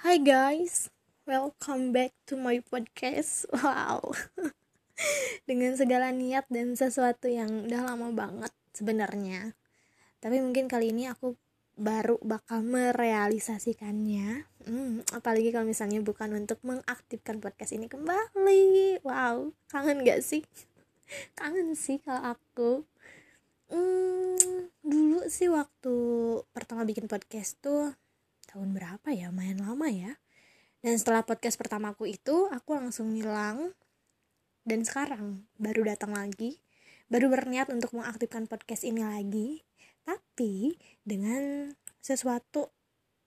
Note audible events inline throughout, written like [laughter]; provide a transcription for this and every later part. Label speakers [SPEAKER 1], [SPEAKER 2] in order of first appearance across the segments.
[SPEAKER 1] Hi guys, welcome back to my podcast. Wow, [laughs] dengan segala niat dan sesuatu yang udah lama banget sebenarnya. Tapi mungkin kali ini aku baru bakal merealisasikannya. Hmm, apalagi kalau misalnya bukan untuk mengaktifkan podcast ini kembali. Wow, kangen gak sih? [laughs] Kangen sih kalau aku. Hmm, dulu sih waktu pertama bikin podcast tuh tahun berapa ya main lama ya. Dan setelah podcast pertamaku itu aku langsung hilang. Dan sekarang baru datang lagi. Baru berniat untuk mengaktifkan podcast ini lagi. Tapi dengan sesuatu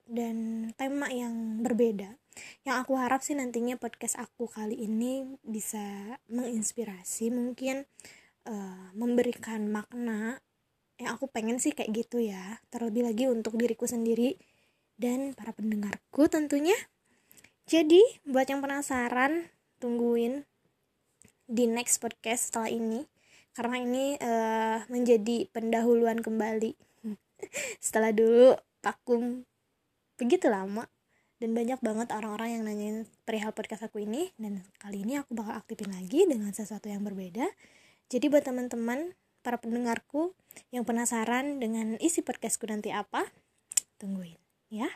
[SPEAKER 1] dan tema yang berbeda. Yang aku harap sih nantinya podcast aku kali ini bisa menginspirasi mungkin uh, memberikan makna. Yang aku pengen sih kayak gitu ya. Terlebih lagi untuk diriku sendiri dan para pendengarku tentunya. Jadi, buat yang penasaran, tungguin di next podcast setelah ini karena ini uh, menjadi pendahuluan kembali. [laughs] setelah dulu vakum begitu lama dan banyak banget orang-orang yang nanyain perihal podcast aku ini dan kali ini aku bakal aktifin lagi dengan sesuatu yang berbeda. Jadi buat teman-teman para pendengarku yang penasaran dengan isi podcastku nanti apa, tungguin ya